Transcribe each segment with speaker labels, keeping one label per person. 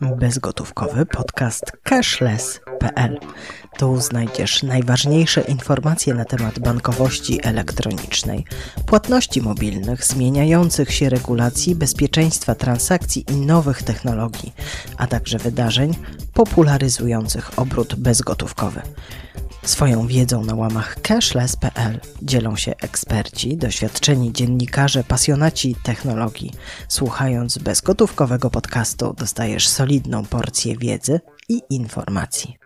Speaker 1: bezgotówkowy podcast cashless.pl. Tu znajdziesz najważniejsze informacje na temat bankowości elektronicznej, płatności mobilnych, zmieniających się regulacji, bezpieczeństwa transakcji i nowych technologii, a także wydarzeń popularyzujących obrót bezgotówkowy. Swoją wiedzą na łamach cashless.pl dzielą się eksperci, doświadczeni dziennikarze, pasjonaci technologii. Słuchając bezgotówkowego podcastu dostajesz solidną porcję wiedzy i informacji.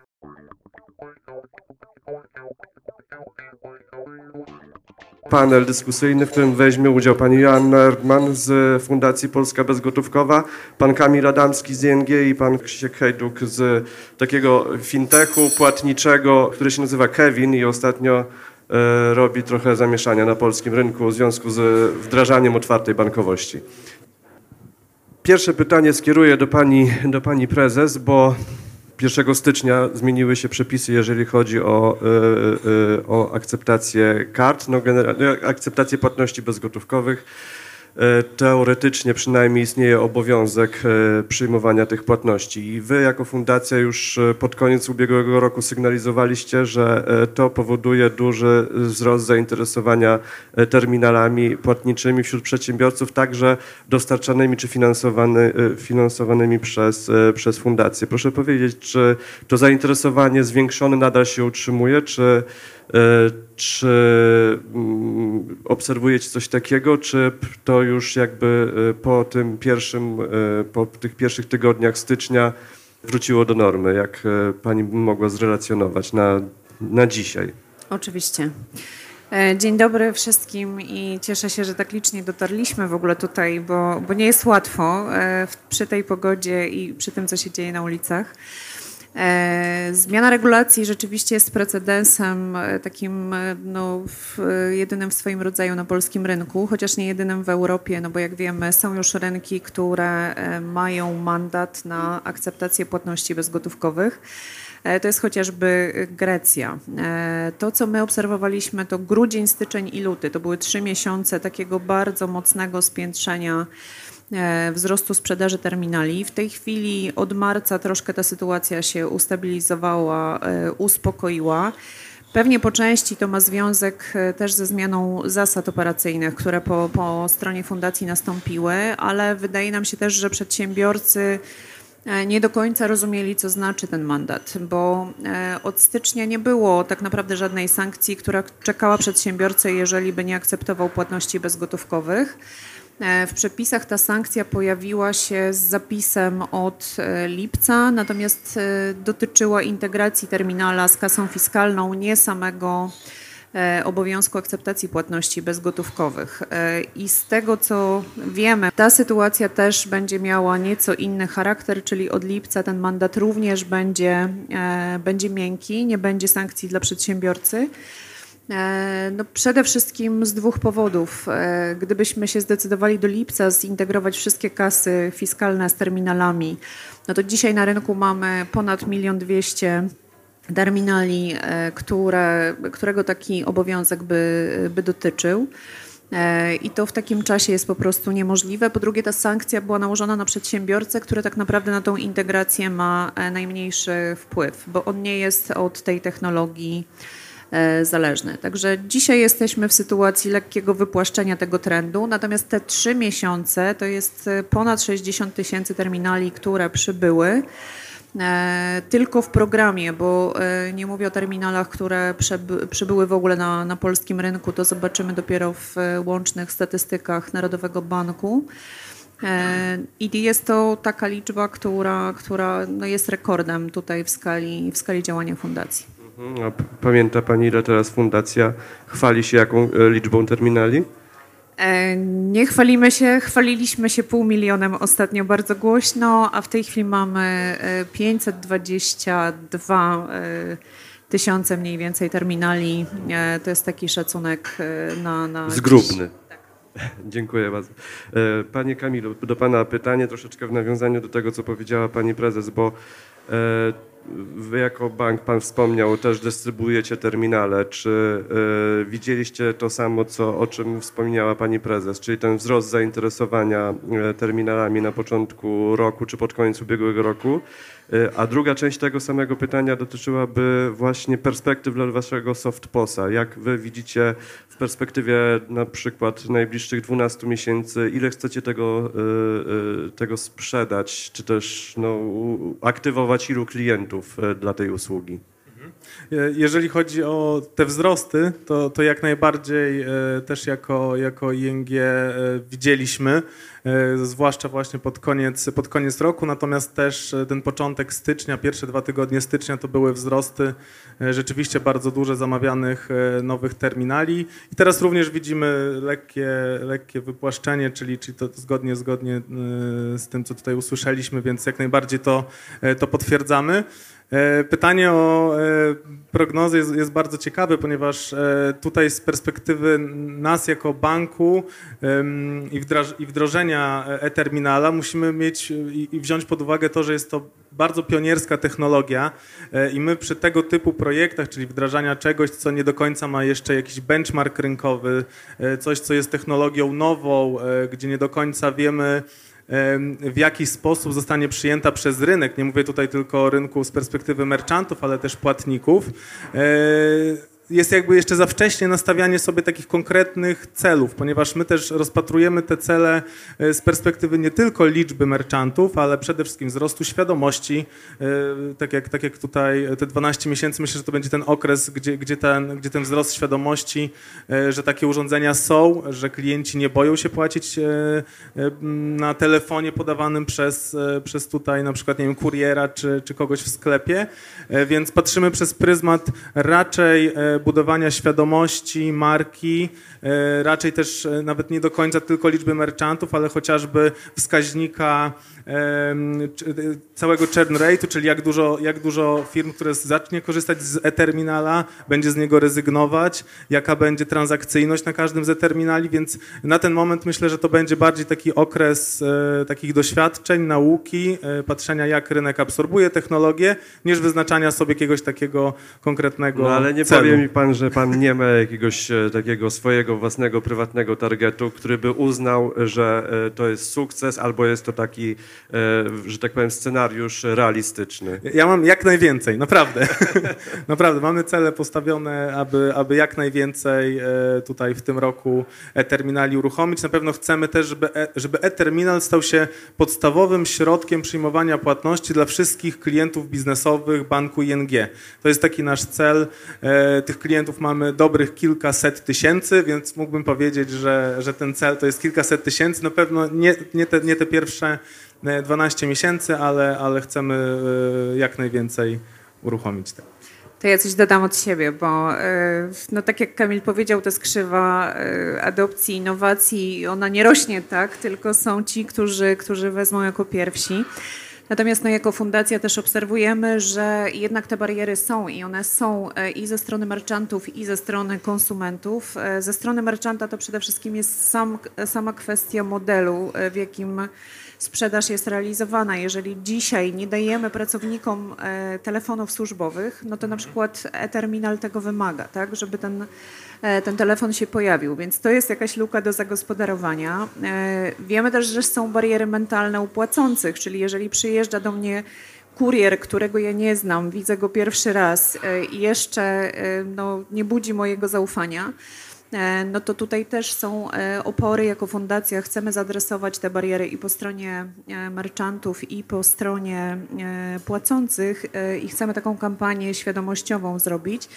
Speaker 2: Panel dyskusyjny, w którym weźmie udział pani Joanna Erdman z Fundacji Polska Bezgotówkowa, pan Kamil Adamski z ING i pan Krzysiek Hejduk z takiego fintechu płatniczego, który się nazywa Kevin i ostatnio e, robi trochę zamieszania na polskim rynku w związku z wdrażaniem otwartej bankowości. Pierwsze pytanie skieruję do pani, do pani prezes, bo 1 stycznia zmieniły się przepisy, jeżeli chodzi o, e, e, o akceptację kart, no, akceptację płatności bezgotówkowych. E, teoretycznie przynajmniej istnieje obowiązek e, przyjmowania tych płatności. I wy jako fundacja już e, pod koniec ubiegłego roku sygnalizowaliście, że to powoduje duży wzrost zainteresowania terminalami płatniczymi wśród przedsiębiorców, także dostarczanymi czy finansowany, finansowanymi przez, przez fundację. Proszę powiedzieć, czy to zainteresowanie zwiększone nadal się utrzymuje, czy czy mm, obserwujecie coś takiego, czy to już jakby e, po tym pierwszym, e, po tych pierwszych tygodniach stycznia wróciło do normy? Jak pani mogła zrelacjonować na, na dzisiaj?
Speaker 3: Oczywiście. Dzień dobry wszystkim i cieszę się, że tak licznie dotarliśmy w ogóle tutaj, bo, bo nie jest łatwo przy tej pogodzie i przy tym, co się dzieje na ulicach. E, zmiana regulacji rzeczywiście jest precedensem e, takim e, no, w, jedynym w swoim rodzaju na polskim rynku, chociaż nie jedynym w Europie, no bo jak wiemy są już rynki, które mają mandat na akceptację płatności bezgotówkowych. To jest chociażby Grecja. To, co my obserwowaliśmy, to grudzień, styczeń i luty. To były trzy miesiące takiego bardzo mocnego spiętrzenia wzrostu sprzedaży terminali. W tej chwili od marca troszkę ta sytuacja się ustabilizowała, e, uspokoiła. Pewnie po części to ma związek e, też ze zmianą zasad operacyjnych, które po, po stronie fundacji nastąpiły, ale wydaje nam się też, że przedsiębiorcy nie do końca rozumieli, co znaczy ten mandat, bo od stycznia nie było tak naprawdę żadnej sankcji, która czekała przedsiębiorcę, jeżeli by nie akceptował płatności bezgotówkowych. E, w przepisach ta sankcja pojawiła się z zapisem od e, lipca, natomiast e, dotyczyła integracji terminala z kasą fiskalną, nie samego obowiązku akceptacji płatności bezgotówkowych. I z tego co wiemy, ta sytuacja też będzie miała nieco inny charakter, czyli od lipca ten mandat również będzie, będzie miękki, nie będzie sankcji dla przedsiębiorcy. E, no przede wszystkim z dwóch powodów. E, gdybyśmy się zdecydowali do lipca zintegrować wszystkie kasy fiskalne z terminalami, no to dzisiaj na rynku mamy ponad milion dwieście terminali, e, które, którego taki obowiązek by, by dotyczył. I to w takim czasie jest po prostu niemożliwe. Po drugie, ta sankcja była nałożona na przedsiębiorcę, który tak naprawdę na tą integrację ma najmniejszy wpływ, bo on nie jest od tej technologii zależny. Także dzisiaj jesteśmy w sytuacji lekkiego wypłaszczenia tego trendu, natomiast te trzy miesiące to jest e, ponad 60 tysięcy terminali, które przybyły. E, tylko w programie, bo nie mówię o terminalach, które przybyły w ogóle na, na polskim rynku, to zobaczymy dopiero w łącznych statystykach Narodowego Banku. I jest to taka liczba, która, która no jest rekordem tutaj w skali, w skali działania fundacji.
Speaker 2: Pamięta Pani, ile teraz fundacja chwali się jaką e, liczbą terminali?
Speaker 3: E, nie chwalimy się, chwaliliśmy się pół milionem ostatnio bardzo głośno, a w tej chwili mamy 522 e, tysiące mniej więcej terminali. To jest taki szacunek na... na
Speaker 2: Zgrubny. Tak. Dziękuję bardzo. Panie Kamilu, do Pana pytanie troszeczkę w nawiązaniu do tego, co powiedziała Pani Prezes, bo wy jako bank, pan wspomniał, też dystrybuujecie terminale. Czy y, widzieliście to samo, co, o czym wspomniała pani prezes, czyli ten wzrost zainteresowania terminalami na początku roku czy pod koniec ubiegłego roku? Y, a druga część tego samego pytania dotyczyłaby właśnie perspektyw dla waszego softposa. Jak wy widzicie w perspektywie na przykład najbliższych 12 miesięcy, ile chcecie tego, tego sprzedać, czy też no, aktywować ilu klientów dla tej usługi?
Speaker 4: Jeżeli chodzi o te wzrosty, to, to jak najbardziej też jako, jako ING widzieliśmy, zwłaszcza właśnie pod koniec, pod koniec roku, natomiast też ten początek stycznia, pierwsze dwa tygodnie stycznia to były wzrosty rzeczywiście bardzo duże zamawianych nowych terminali i teraz również widzimy lekkie, lekkie wypłaszczenie, czyli, czyli to zgodnie, zgodnie z tym, co tutaj usłyszeliśmy, więc jak najbardziej to, to potwierdzamy. E, pytanie o e, prognozy jest, jest, bardzo ciekawe, ponieważ e, tutaj z perspektywy nas jako banku i wdrożenia e-terminala musimy mieć i wziąć pod uwagę to, że jest to bardzo pionierska technologia i my przy tego typu projektach, czyli wdrażania czegoś, co nie do końca ma jeszcze jakiś benchmark rynkowy, coś, co jest technologią nową, gdzie nie do końca wiemy, w jaki sposób zostanie przyjęta przez rynek. Nie mówię tutaj tylko o rynku z perspektywy merchantów, ale też płatników. Jest jakby jeszcze za wcześnie nastawianie sobie takich konkretnych celów, ponieważ my też rozpatrujemy te cele e, z perspektywy nie tylko liczby merchantów, ale przede wszystkim wzrostu świadomości. E, tak jak, tak jak tutaj te 12 miesięcy, myślę, że to będzie ten okres, gdzie, gdzie, ten, gdzie ten wzrost świadomości, e, że takie urządzenia są, że klienci nie boją się płacić na telefonie podawanym przez, przez tutaj na przykład, nie wiem, kuriera czy, czy kogoś w sklepie, więc patrzymy przez pryzmat raczej budowania świadomości marki, e, raczej też e, nawet nie do końca tylko liczby merchantów, ale chociażby wskaźnika całego churn rate'u, czyli jak dużo, jak dużo firm, które zacznie korzystać z e-terminala, będzie z niego rezygnować, jaka będzie transakcyjność na każdym z e-terminali, więc na ten moment myślę, że to będzie bardziej taki okres e, takich doświadczeń, nauki, e, patrzenia jak rynek absorbuje technologię, niż wyznaczania sobie jakiegoś takiego konkretnego
Speaker 2: No ale nie
Speaker 4: celu.
Speaker 2: powie mi pan, że pan nie ma jakiegoś e, takiego swojego własnego, prywatnego targetu, który by uznał, że to jest sukces albo jest to taki E, że tak powiem, scenariusz realistyczny.
Speaker 4: Ja mam jak najwięcej, naprawdę. naprawdę, mamy cele postawione, aby, aby jak najwięcej e, tutaj w tym roku e-terminali uruchomić. Na pewno chcemy też, żeby, e, żeby e-terminal stał się podstawowym środkiem przyjmowania płatności dla wszystkich klientów biznesowych banku ING. To jest taki nasz cel. Tych klientów mamy dobrych kilkaset tysięcy, więc mógłbym powiedzieć, że, że ten cel to jest kilkaset tysięcy. Na pewno nie, nie, te, nie te pierwsze 12 miesięcy, ale, ale chcemy e, jak najwięcej uruchomić tego.
Speaker 3: To ja coś dodam od siebie, bo e, no tak jak Kamil powiedział, to jest krzywa e, adopcji, innowacji, ona nie rośnie tak, tylko są ci, którzy, którzy wezmą jako pierwsi. Natomiast no, jako fundacja też obserwujemy, że jednak te bariery są i one są i ze strony merchantów, i ze strony konsumentów. Ze strony merchanta to przede wszystkim jest sam, sama kwestia modelu, w jakim sprzedaż jest realizowana. Jeżeli dzisiaj nie dajemy pracownikom e, telefonów służbowych, no to na przykład e-terminal tego wymaga, tak, żeby ten, e, ten telefon się pojawił, więc to jest jakaś luka do zagospodarowania. E, wiemy też, że są bariery mentalne u płacących, czyli jeżeli przyjeżdża do mnie kurier, którego ja nie znam, widzę go pierwszy raz i jeszcze no, nie budzi mojego zaufania, E, no to tutaj też są e, opory jako fundacja. Chcemy zaadresować te bariery i po stronie e, merchantów, i po stronie płacących i chcemy taką kampanię świadomościową zrobić.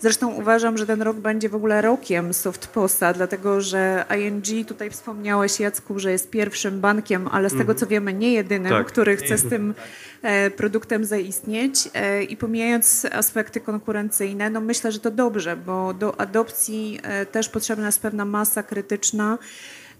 Speaker 3: Zresztą uważam, że ten rok będzie w ogóle rokiem softposa, dlatego że ING, tutaj wspomniałeś Jacku, że jest pierwszym bankiem, ale z tego mhm. co wiemy nie jedynym, tak. który chce z tym e, produktem zaistnieć e, i pomijając aspekty konkurencyjne, no myślę, że to dobrze, bo do adopcji e, też potrzebna jest pewna masa krytyczna,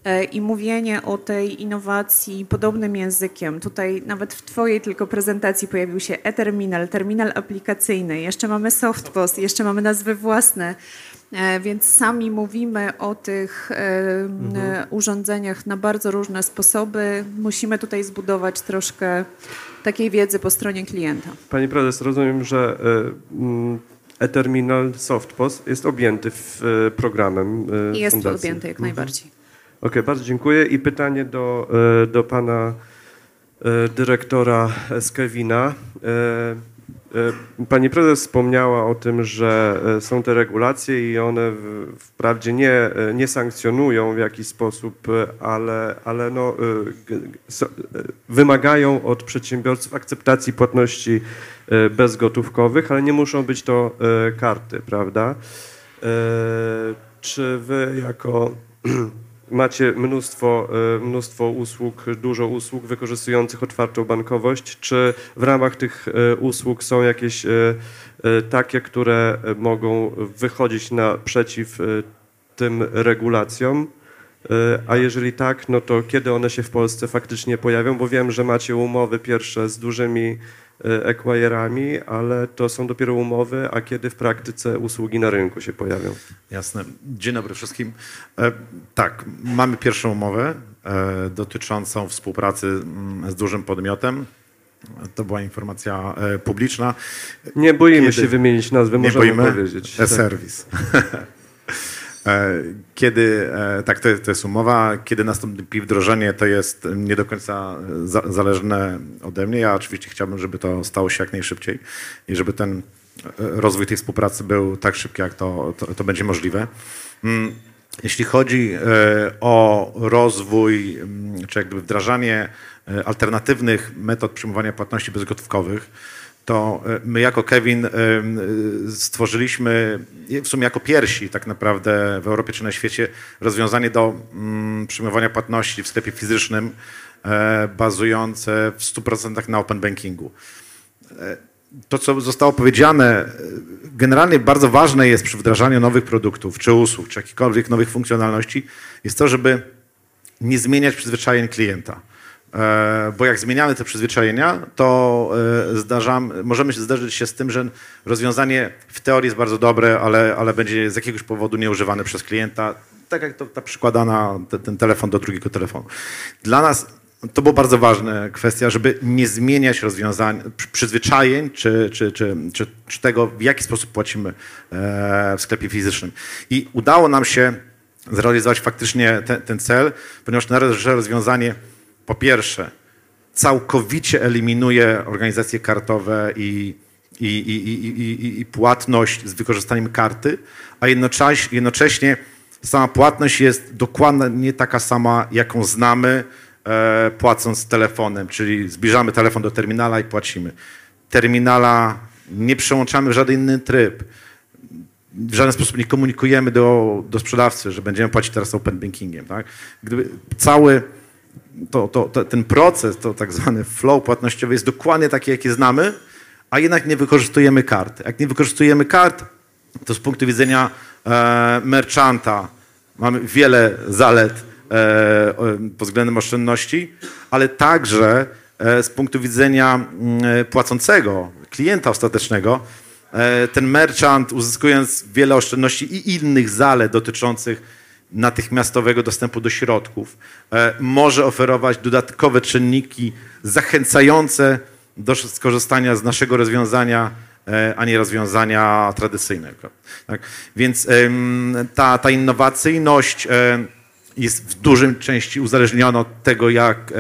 Speaker 3: E, i mówienie o tej innowacji podobnym językiem. Tutaj nawet w Twojej tylko prezentacji pojawił się e-terminal, terminal aplikacyjny, jeszcze mamy softpost, jeszcze mamy nazwy własne. E, więc sami mówimy o tych mhm. urządzeniach na bardzo różne sposoby. Musimy tutaj zbudować troszkę takiej wiedzy po stronie klienta.
Speaker 2: Pani prezes, rozumiem, że mm, e-terminal SoftPOS jest objęty w programem
Speaker 3: Jest
Speaker 2: fundacji.
Speaker 3: objęty jak mhm. najbardziej.
Speaker 2: Okej, okay, bardzo dziękuję. I pytanie do, do pana dyrektora. E, pani prezes wspomniała o tym, że e, są te regulacje i one wprawdzie nie, e, nie sankcjonują w jakiś sposób, ale, ale no, wymagają od przedsiębiorców akceptacji płatności bezgotówkowych, ale nie muszą być to karty, prawda? Czy wy jako macie mnóstwo, e, mnóstwo usług, dużo usług wykorzystujących otwartą bankowość. Czy w ramach tych e, usług są jakieś e, takie, które mogą wychodzić naprzeciw tym regulacjom? A jeżeli tak, no to kiedy one się w Polsce faktycznie pojawią? Bo wiem, że macie umowy pierwsze z dużymi acquirerami, ale to są dopiero umowy, a kiedy w praktyce usługi na rynku się pojawią?
Speaker 5: Jasne. Dzień dobry wszystkim. E, tak, mamy pierwszą umowę e, dotyczącą współpracy mm, z dużym podmiotem. To była informacja e, publiczna.
Speaker 2: Nie boimy kiedy... się wymienić nazwy,
Speaker 5: Nie
Speaker 2: możemy
Speaker 5: boimy?
Speaker 2: powiedzieć.
Speaker 5: E-service. E, kiedy, e, tak, to jest, to jest umowa, kiedy nastąpi wdrożenie, to jest nie do końca za, zależne ode mnie. Ja oczywiście chciałbym, żeby to stało się jak najszybciej i żeby ten e, rozwój tej współpracy był tak szybki, jak to, to, to będzie możliwe. Mm, jeśli chodzi o rozwój, mm, czy jakby wdrażanie alternatywnych metod przyjmowania płatności bezgotówkowych, to e, my jako Kevin e, stworzyliśmy, w sumie jako pierwsi tak naprawdę w Europie czy na świecie, rozwiązanie do mm, przyjmowania płatności w sklepie fizycznym e, bazujące w 100% na open bankingu. To, co zostało powiedziane, generalnie bardzo ważne jest przy wdrażaniu nowych produktów, czy usług, czy jakichkolwiek nowych funkcjonalności, jest to, żeby nie zmieniać przyzwyczajeń klienta. E, bo jak zmieniamy te przyzwyczajenia, to e, zdarzam, możemy się zdarzyć się z tym, że rozwiązanie w teorii jest bardzo dobre, ale, ale będzie z jakiegoś powodu nieużywane przez klienta, tak jak to, ta przykładana, te, ten telefon do drugiego telefonu. Dla nas to była bardzo ważna kwestia, żeby nie zmieniać rozwiązań, przyzwyczajeń czy, czy, czy, czy, czy tego, w jaki sposób płacimy e, w sklepie fizycznym. I udało nam się zrealizować faktycznie ten, ten cel, ponieważ nasze rozwiązanie po pierwsze, całkowicie eliminuje organizacje kartowe i, i, i, i, płatność z wykorzystaniem karty, a jednocześnie, jednocześnie sama płatność jest dokładnie taka sama, jaką znamy, e, płacąc telefonem, czyli zbliżamy telefon do terminala i płacimy. Terminala nie przełączamy w żaden inny tryb. W żaden sposób nie komunikujemy do, do sprzedawcy, że będziemy płacić teraz open bankingiem. Tak? Gdyby cały to, to, to, ten proces, to tak zwany flow płatnościowy jest dokładnie taki, jaki znamy, a jednak nie wykorzystujemy kart. Jak nie wykorzystujemy kart, to z punktu widzenia e, merchanta mamy wiele zalet e, pod względem oszczędności, ale także e, z punktu widzenia mm, płacącego, klienta ostatecznego, e, ten merchant uzyskując wiele oszczędności i innych zalet dotyczących natychmiastowego dostępu do środków, e, może oferować dodatkowe czynniki zachęcające do skorzystania z naszego rozwiązania, e, a nie rozwiązania tradycyjnego. Tak? Więc ta, ta innowacyjność e, jest w dużym części uzależniona od tego, jak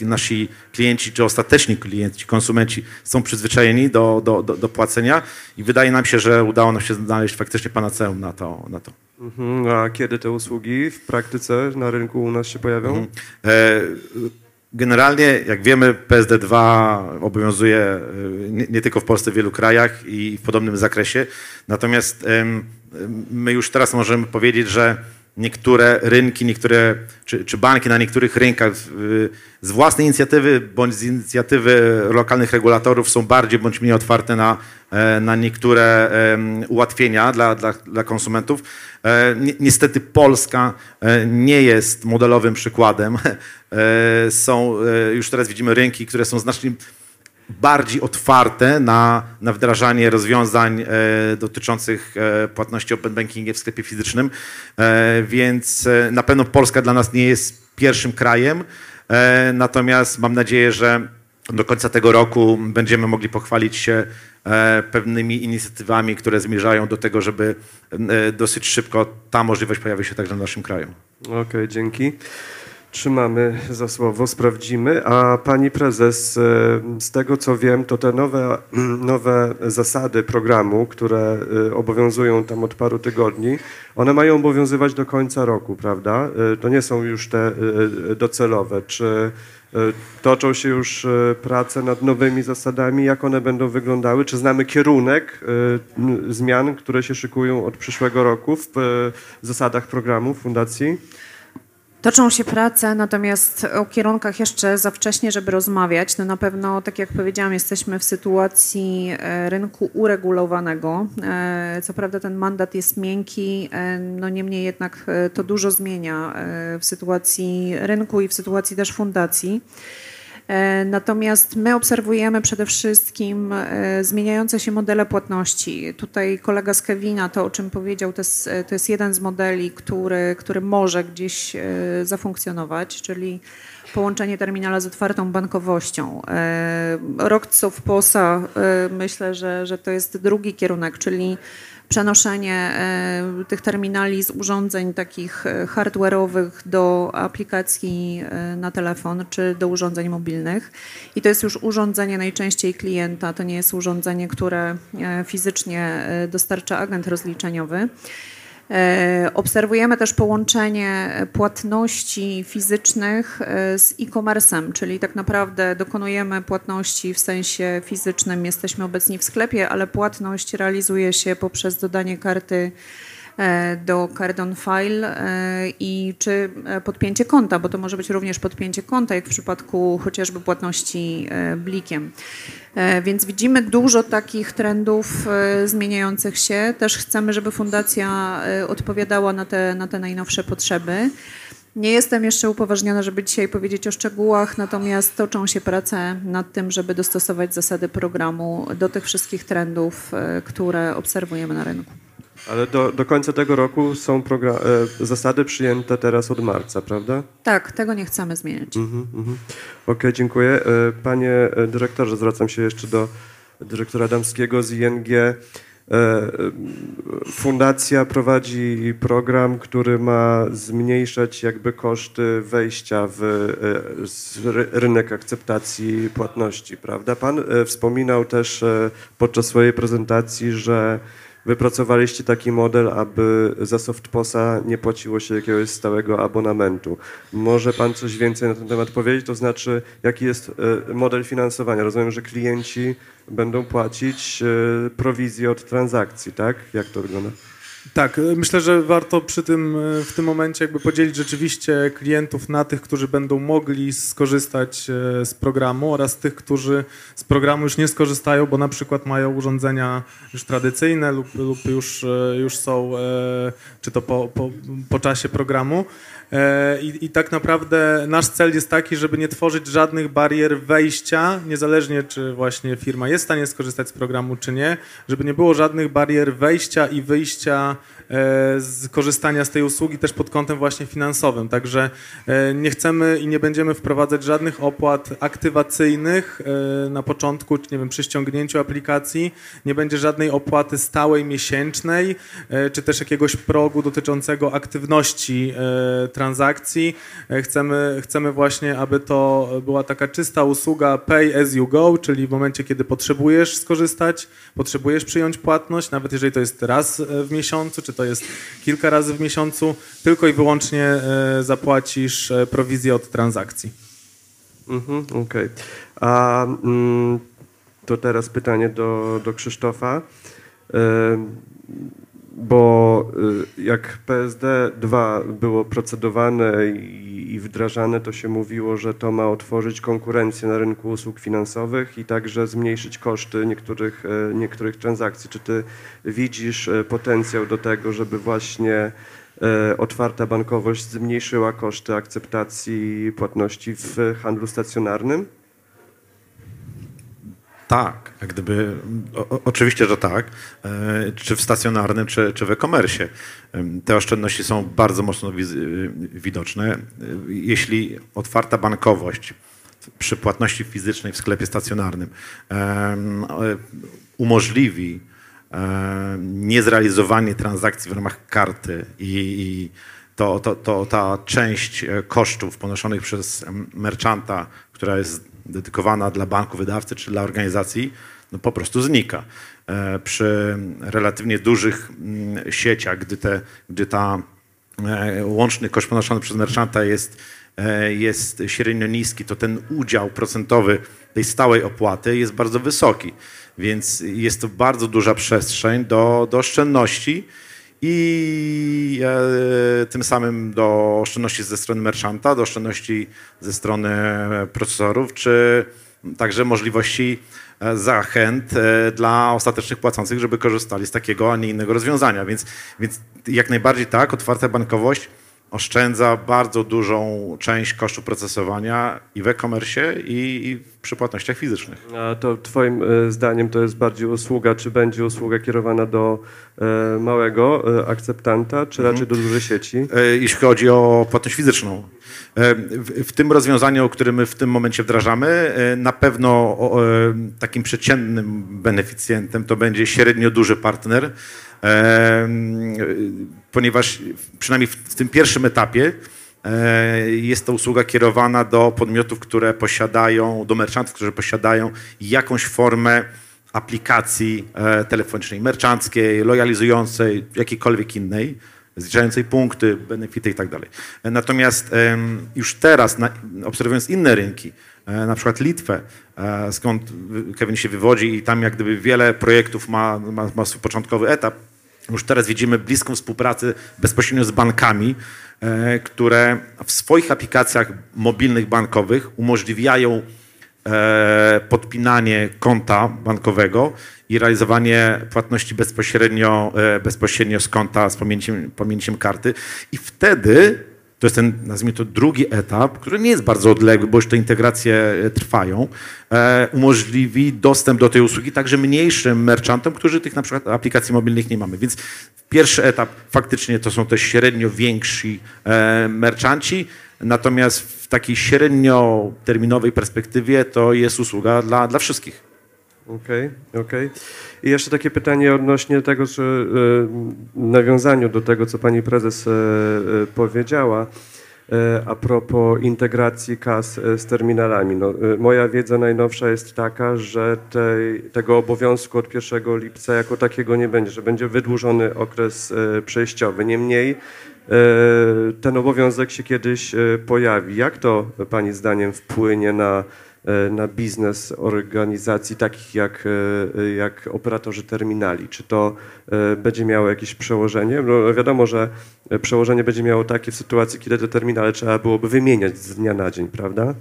Speaker 5: nasi klienci, czy ostateczni klienci, konsumenci są przyzwyczajeni do, do, do, do płacenia i wydaje nam się, że udało nam się znaleźć faktycznie panaceum na to. Na to.
Speaker 2: Mhm, a kiedy te usługi w praktyce na rynku u nas się pojawią? Mhm.
Speaker 5: E, generalnie, jak wiemy, PSD2 obowiązuje e, nie, nie, tylko w Polsce, w wielu krajach i w podobnym zakresie. Natomiast my już teraz możemy powiedzieć, że niektóre rynki, niektóre, czy, czy, banki na niektórych rynkach z własnej inicjatywy bądź z inicjatywy lokalnych regulatorów są bardziej bądź mniej otwarte na, e, na niektóre ułatwienia dla, dla, dla konsumentów. E, niestety Polska e, nie jest modelowym przykładem. Są, już teraz widzimy rynki, które są znacznie bardziej otwarte na, na wdrażanie rozwiązań e, dotyczących e, płatności open bankingiem w sklepie fizycznym, e, więc e, na pewno Polska dla nas nie jest pierwszym krajem, e, natomiast mam nadzieję, że do końca tego roku będziemy mogli pochwalić się e, pewnymi inicjatywami, które zmierzają do tego, żeby dosyć szybko ta możliwość pojawi się także w naszym kraju.
Speaker 2: Okej, dzięki. Trzymamy za słowo, sprawdzimy. A pani prezes, e, z tego co wiem, to te nowe, nowe zasady programu, które e, obowiązują tam od paru tygodni, one mają obowiązywać do końca roku, prawda? E, To nie są już te docelowe. Czy toczą się już prace nad nowymi zasadami? Jak one będą wyglądały? Czy znamy kierunek zmian, które się szykują od przyszłego roku w zasadach programu Fundacji?
Speaker 3: Toczą się prace, natomiast o kierunkach jeszcze za wcześnie, żeby rozmawiać. No na pewno, tak jak powiedziałam, jesteśmy w sytuacji e, rynku uregulowanego. E, Co prawda ten mandat jest miękki, e, no niemniej jednak to dużo zmienia w sytuacji rynku i w sytuacji też fundacji. E, Natomiast my obserwujemy przede wszystkim e, zmieniające się modele płatności. Tutaj kolega z Kevina, to o czym powiedział, to jest, to jest jeden z modeli, który, który może gdzieś e, zafunkcjonować, czyli połączenie terminala z otwartą bankowością. E, Rok of POSA, e, myślę, że, że to jest drugi kierunek, czyli przenoszenie e, tych terminali z urządzeń takich e, hardware'owych do aplikacji e, na telefon czy do urządzeń mobilnych. I to jest już urządzenie najczęściej klienta, to nie jest urządzenie, które fizycznie dostarcza agent rozliczeniowy. E, Obserwujemy też połączenie płatności fizycznych e, z e-commerce'em, czyli tak naprawdę dokonujemy płatności w sensie fizycznym, jesteśmy obecni w sklepie, ale płatność realizuje się poprzez dodanie karty do card on file e, i czy e, podpięcie konta, bo to może być również podpięcie konta, jak w przypadku chociażby płatności e, blikiem. E, Więc widzimy dużo takich trendów e, zmieniających się. Też chcemy, żeby fundacja e, odpowiadała na te, na te najnowsze potrzeby. Nie jestem jeszcze upoważniona, żeby dzisiaj powiedzieć o szczegółach, natomiast toczą się prace nad tym, żeby dostosować zasady programu do tych wszystkich trendów, e, które obserwujemy na rynku.
Speaker 2: Ale do, do końca tego roku są e, zasady przyjęte teraz od marca, prawda?
Speaker 3: Tak, tego nie chcemy zmieniać.
Speaker 2: Mhm, mhm. Okej, dziękuję. E, Panie e, dyrektorze, zwracam się jeszcze do dyrektora Damskiego z ING. Fundacja prowadzi program, który ma zmniejszać jakby koszty wejścia w rynek akceptacji płatności, prawda? Pan wspominał też podczas swojej prezentacji, że wypracowaliście taki model, aby za Softposa nie płaciło się jakiegoś stałego abonamentu. Może pan coś więcej na ten temat powiedzieć? To znaczy, jaki jest e, model finansowania? Rozumiem, że klienci będą płacić e, prowizję od transakcji, tak? Jak to wygląda?
Speaker 4: Tak, y, myślę, że warto przy tym, y, w tym momencie jakby podzielić rzeczywiście klientów na tych, którzy będą mogli skorzystać y, z programu oraz tych, którzy z programu już nie skorzystają, bo na przykład mają urządzenia już tradycyjne lub, lub już, już są, czy to po, po, po czasie programu. E, I, I tak naprawdę nasz cel jest taki, żeby nie tworzyć żadnych barier wejścia, niezależnie czy właśnie firma jest w stanie skorzystać z programu, czy nie, żeby nie było żadnych barier wejścia i wyjścia e, z korzystania z tej usługi też pod kątem właśnie finansowym. Także e, nie chcemy i nie będziemy wprowadzać żadnych opłat aktywacyjnych na początku, czy nie wiem, przy ściągnięciu aplikacji. Nie będzie żadnej opłaty stałej, miesięcznej, czy też jakiegoś progu dotyczącego aktywności e, transakcji. E, Chcemy, chcemy właśnie, aby to była taka czysta usługa pay as you go, czyli w momencie, kiedy potrzebujesz skorzystać, potrzebujesz przyjąć płatność, nawet jeżeli to jest raz e, w miesiącu, czy to jest kilka razy w miesiącu, tylko i wyłącznie e, zapłacisz prowizję od transakcji.
Speaker 2: Mhm, Okej. A mm, to teraz pytanie do, do Krzysztofa. Bo y, jak PSD 2 było procedowane i, wdrażane, to się mówiło, że to ma otworzyć konkurencję na rynku usług finansowych i także zmniejszyć koszty niektórych, e, niektórych transakcji. Czy ty widzisz e, potencjał do tego, żeby właśnie e, otwarta bankowość zmniejszyła koszty akceptacji płatności w handlu stacjonarnym?
Speaker 5: Tak, jak gdyby, o, oczywiście, że tak, e, czy w stacjonarnym, czy, czy w e-commerce. Te oszczędności są bardzo mocno widoczne. Jeśli otwarta bankowość przy płatności fizycznej w sklepie stacjonarnym umożliwi niezrealizowanie transakcji w ramach karty i, to, to, to ta część e, kosztów ponoszonych przez merchanta, która jest dedykowana dla banku wydawcy czy dla organizacji, no po prostu znika. E, przy relatywnie dużych mm, sieciach, gdy, te, gdy ta e, łączny koszt ponoszony przez merchanta jest, jest średnio niski, to ten udział procentowy tej stałej opłaty jest bardzo wysoki. Więc jest to bardzo duża przestrzeń do, do oszczędności i e, tym samym do oszczędności ze strony merchanta, do oszczędności ze strony procesorów, czy także możliwości e, zachęt e, dla ostatecznych płacących, żeby korzystali z takiego, a nie innego rozwiązania. Więc, więc jak najbardziej tak, otwarta bankowość oszczędza bardzo dużą część kosztu procesowania i w e-commerce i, i przy płatnościach fizycznych.
Speaker 2: A to twoim e, zdaniem to jest bardziej usługa, czy będzie usługa kierowana do e, małego e, akceptanta, czy raczej do dużej sieci?
Speaker 5: Jeśli chodzi o płatność fizyczną. W, w tym rozwiązaniu, które my w tym momencie wdrażamy, na pewno takim przeciętnym beneficjentem to będzie średnio duży partner, ponieważ przynajmniej w tym pierwszym etapie e, jest to usługa kierowana do podmiotów, które posiadają, do merchantów, którzy posiadają jakąś formę aplikacji e, telefonicznej, merchanckiej, lojalizującej, jakiejkolwiek innej, zliczającej punkty, benefity i tak dalej. Natomiast już teraz, obserwując inne rynki, e, na przykład Litwę, skąd Kevin się wywodzi i tam jak gdyby wiele projektów ma, ma, ma swój początkowy etap, już teraz widzimy bliską współpracę bezpośrednio z bankami, e, które w swoich aplikacjach mobilnych bankowych umożliwiają e, podpinanie konta bankowego i realizowanie płatności bezpośrednio, e, bezpośrednio z konta z pamięciem, pamięciem karty. I wtedy to jest ten, nazwijmy to, drugi etap, który nie jest bardzo odległy, bo już te integracje e, trwają, e, umożliwi dostęp do tej usługi także mniejszym merchantom, którzy tych na przykład aplikacji mobilnych nie mamy. Więc pierwszy etap faktycznie to są też średnio więksi e, merchanci, natomiast w takiej średnioterminowej perspektywie to jest usługa dla, dla wszystkich.
Speaker 2: Okej, okay, okej. Okay. I jeszcze takie pytanie odnośnie tego, że e, nawiązaniu do tego, co pani prezes e, e, powiedziała a propos integracji kas z terminalami. No, moja wiedza najnowsza jest taka, że tej, tego obowiązku od 1 lipca jako takiego nie będzie, że będzie wydłużony okres przejściowy. Niemniej ten obowiązek się kiedyś pojawi. Jak to Pani zdaniem wpłynie na na biznes organizacji takich jak, e, jak operatorzy terminali? Czy to e, będzie miało jakieś przełożenie? No wiadomo, że przełożenie będzie miało takie w sytuacji, kiedy te terminale trzeba byłoby wymieniać z dnia na dzień, prawda?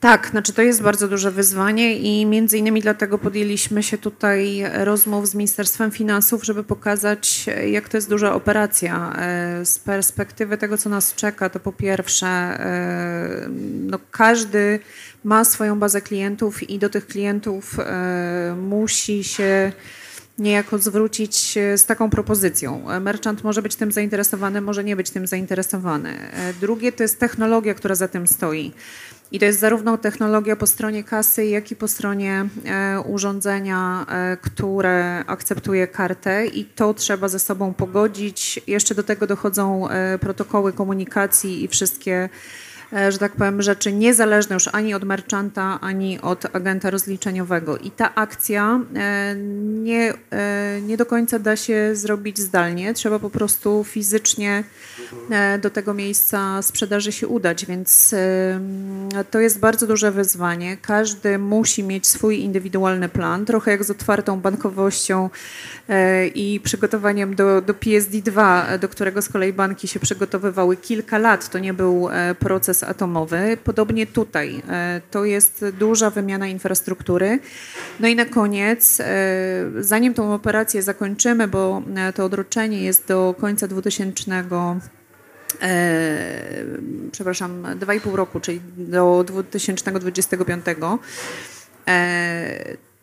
Speaker 3: Tak, znaczy to jest bardzo duże wyzwanie i między innymi dlatego podjęliśmy się tutaj rozmów z Ministerstwem Finansów, żeby pokazać, jak to jest duża operacja. Z perspektywy tego, co nas czeka, to po pierwsze, no każdy ma swoją bazę klientów i do tych klientów musi się niejako zwrócić z taką propozycją. Merchant może być tym zainteresowany, może nie być tym zainteresowany. Drugie to jest technologia, która za tym stoi. I to jest zarówno technologia po stronie kasy, jak i po stronie e, urządzenia, e, które akceptuje kartę i to trzeba ze sobą pogodzić. Jeszcze do tego dochodzą e, protokoły komunikacji i wszystkie E, że tak powiem, rzeczy niezależne już ani od merchanta, ani od agenta rozliczeniowego. I ta akcja e, nie, e, nie do końca da się zrobić zdalnie. Trzeba po prostu fizycznie do tego miejsca sprzedaży się udać, więc to jest bardzo duże wyzwanie. Każdy musi mieć swój indywidualny plan, trochę jak z otwartą bankowością i przygotowaniem do, do PSD2, do którego z kolei banki się przygotowywały kilka lat. To nie był proces proces atomowy. Podobnie tutaj. E, to jest duża wymiana infrastruktury. No i na koniec, e, zanim tą operację zakończymy, bo e, to odroczenie jest do końca 2000 E, przepraszam, 2,5 roku, czyli do 2025.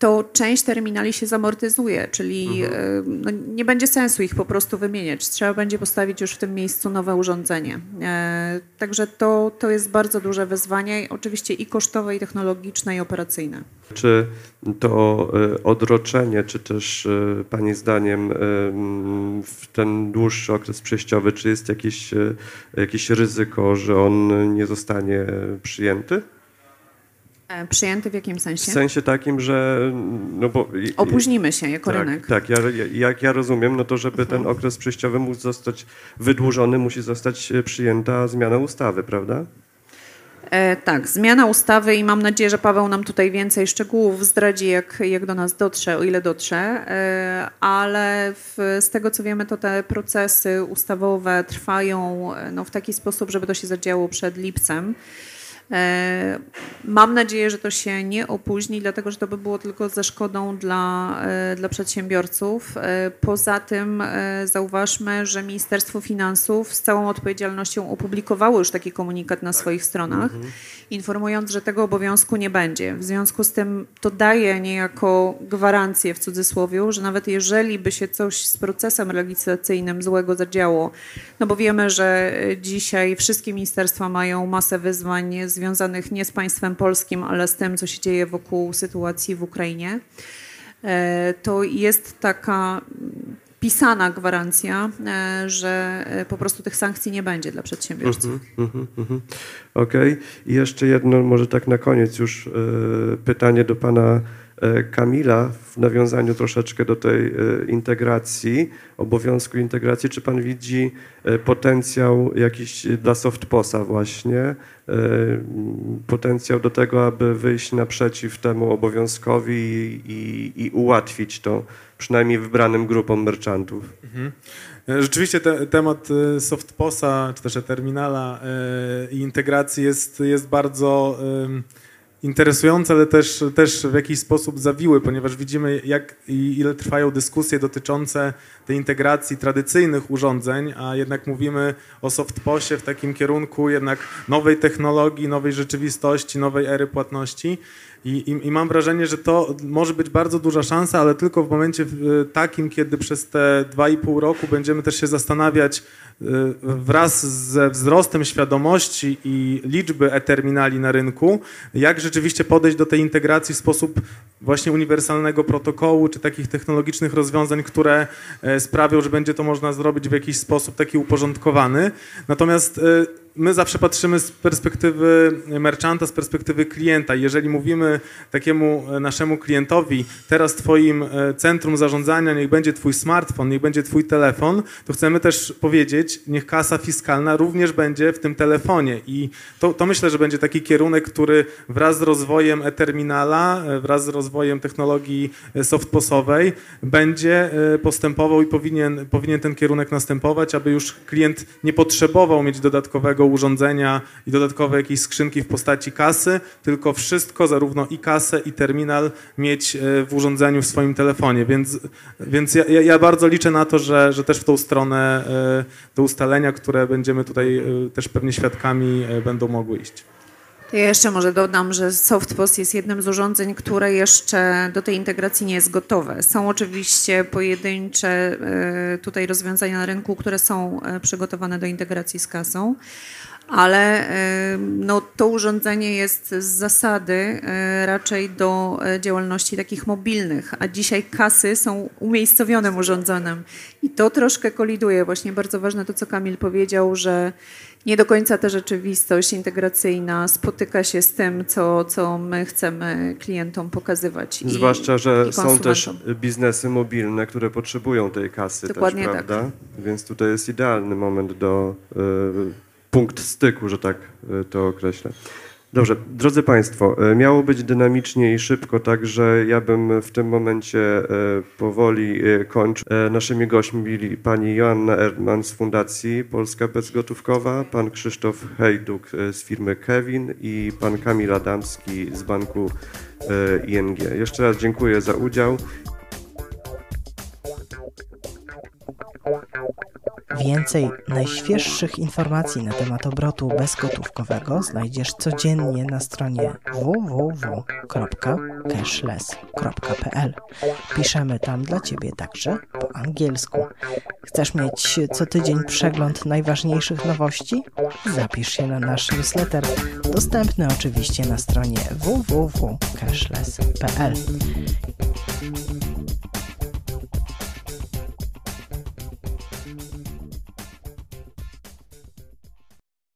Speaker 3: to część terminali się zamortyzuje, czyli mhm. no, nie będzie sensu ich po prostu wymieniać. Trzeba będzie postawić już w tym miejscu nowe urządzenie. E, także to, to jest bardzo duże wyzwanie, oczywiście i kosztowe, i technologiczne, i operacyjne.
Speaker 2: Czy to e, odroczenie, czy też e, Pani zdaniem w ten dłuższy okres przejściowy, czy jest jakieś, jakieś ryzyko, że on nie zostanie przyjęty?
Speaker 3: E, przyjęty w jakim sensie?
Speaker 2: W sensie takim, że... No bo,
Speaker 3: Opóźnimy się jako
Speaker 2: tak,
Speaker 3: rynek.
Speaker 2: Tak, ja, jak ja rozumiem, no to żeby ten mhm. okres przejściowy mógł zostać wydłużony, musi zostać e, przyjęta zmiana ustawy, prawda?
Speaker 3: E, tak, zmiana ustawy i mam nadzieję, że Paweł nam tutaj więcej szczegółów zdradzi, jak, jak do nas dotrze, o ile dotrze, e, ale w, z tego co wiemy, to te procesy ustawowe trwają e, no, w taki sposób, żeby to się zadziało przed lipcem. E, mam nadzieję, że to się nie opóźni, dlatego że to by było tylko ze szkodą dla, e, dla przedsiębiorców. E, poza tym zauważmy, że Ministerstwo Finansów z całą odpowiedzialnością opublikowało już taki komunikat na tak. swoich stronach, mhm. informując, że tego obowiązku nie będzie. W związku z tym to daje niejako gwarancję w cudzysłowie, że nawet jeżeli by się coś z procesem legislacyjnym złego zadziało, no bo wiemy, że dzisiaj wszystkie ministerstwa mają masę wyzwań związanych nie z państwem polskim, ale z tym, co się dzieje wokół sytuacji w Ukrainie, e, to jest taka pisana gwarancja, e, że e, po prostu tych sankcji nie będzie dla przedsiębiorców. Mm -hmm, mm
Speaker 2: -hmm. Okej. Okay. I jeszcze jedno, może tak na koniec już pytanie do pana Kamila w nawiązaniu troszeczkę do tej e, integracji, obowiązku integracji, czy pan widzi e, potencjał jakiś dla Softposa właśnie, potencjał do tego, aby wyjść naprzeciw temu obowiązkowi i, i, i ułatwić to przynajmniej wybranym grupom merchantów? Mhm.
Speaker 4: Rzeczywiście te, temat Softposa, czy też terminala i integracji jest, jest bardzo interesujące, ale też, też w jakiś sposób zawiły, ponieważ widzimy, jak i ile trwają dyskusje dotyczące tej integracji tradycyjnych urządzeń, a jednak mówimy o softposie w takim kierunku jednak nowej technologii, nowej rzeczywistości, nowej ery płatności. I, i, I, mam wrażenie, że to może być bardzo duża szansa, ale tylko w momencie takim, kiedy przez te dwa i pół roku będziemy też się zastanawiać y, wraz ze wzrostem świadomości i liczby e-terminali na rynku, jak rzeczywiście podejść do tej integracji w sposób właśnie uniwersalnego protokołu, czy takich technologicznych rozwiązań, które e, sprawią, że będzie to można zrobić w jakiś sposób taki uporządkowany. Natomiast e, my zawsze patrzymy z perspektywy merchanta, z perspektywy klienta. Jeżeli mówimy takiemu e, naszemu klientowi, teraz twoim centrum zarządzania niech będzie twój smartfon, niech będzie twój telefon, to chcemy też powiedzieć, niech kasa fiskalna również będzie w tym telefonie. I to, to myślę, że będzie taki kierunek, który wraz z rozwojem e-terminala, wraz z rozwojem technologii e, softposowej będzie e, postępował i powinien, powinien ten kierunek następować, aby już klient nie potrzebował mieć dodatkowego urządzenia i dodatkowe jakieś skrzynki w postaci kasy, tylko wszystko, zarówno i kasę, i terminal mieć e, w urządzeniu w swoim telefonie. Więc, więc ja, ja bardzo liczę na to, że, że też w tą stronę do ustalenia, które będziemy tutaj też pewnie świadkami, będą mogły iść.
Speaker 3: Ja jeszcze może dodam, że SoftPOS jest jednym z urządzeń, które jeszcze do tej integracji nie jest gotowe. Są oczywiście pojedyncze e, tutaj rozwiązania na rynku, które są e, przygotowane do integracji z kasą, ale e, no, to urządzenie jest z zasady raczej do działalności takich mobilnych, a dzisiaj kasy są umiejscowionym urządzeniem i to troszkę koliduje. Właśnie bardzo ważne to, co Kamil powiedział, że nie do końca ta rzeczywistość integracyjna spotyka się z tym, co, co my chcemy klientom pokazywać.
Speaker 2: Zwłaszcza, że są też biznesy mobilne, które potrzebują tej kasy
Speaker 3: Dokładnie
Speaker 2: też, prawda? Tak. Więc tutaj jest idealny moment do y, punkt styku, że tak y, to określę. Dobrze, drodzy Państwo, e, miało być dynamicznie i szybko, także ja bym w tym momencie e, powoli e, kończył. Naszymi gośćmi byli pani Joanna Erdman z Fundacji Polska Bezgotówkowa, pan Krzysztof Hejduk z firmy Kevin i pan Kamil Adamski z banku ING. Jeszcze raz dziękuję za udział.
Speaker 1: Więcej najświeższych informacji na temat obrotu bezgotówkowego znajdziesz codziennie na stronie www.cashless.pl. Piszemy tam dla Ciebie także po angielsku. Chcesz mieć co tydzień przegląd najważniejszych nowości? Zapisz się na nasz newsletter, dostępny oczywiście na stronie www.cashless.pl.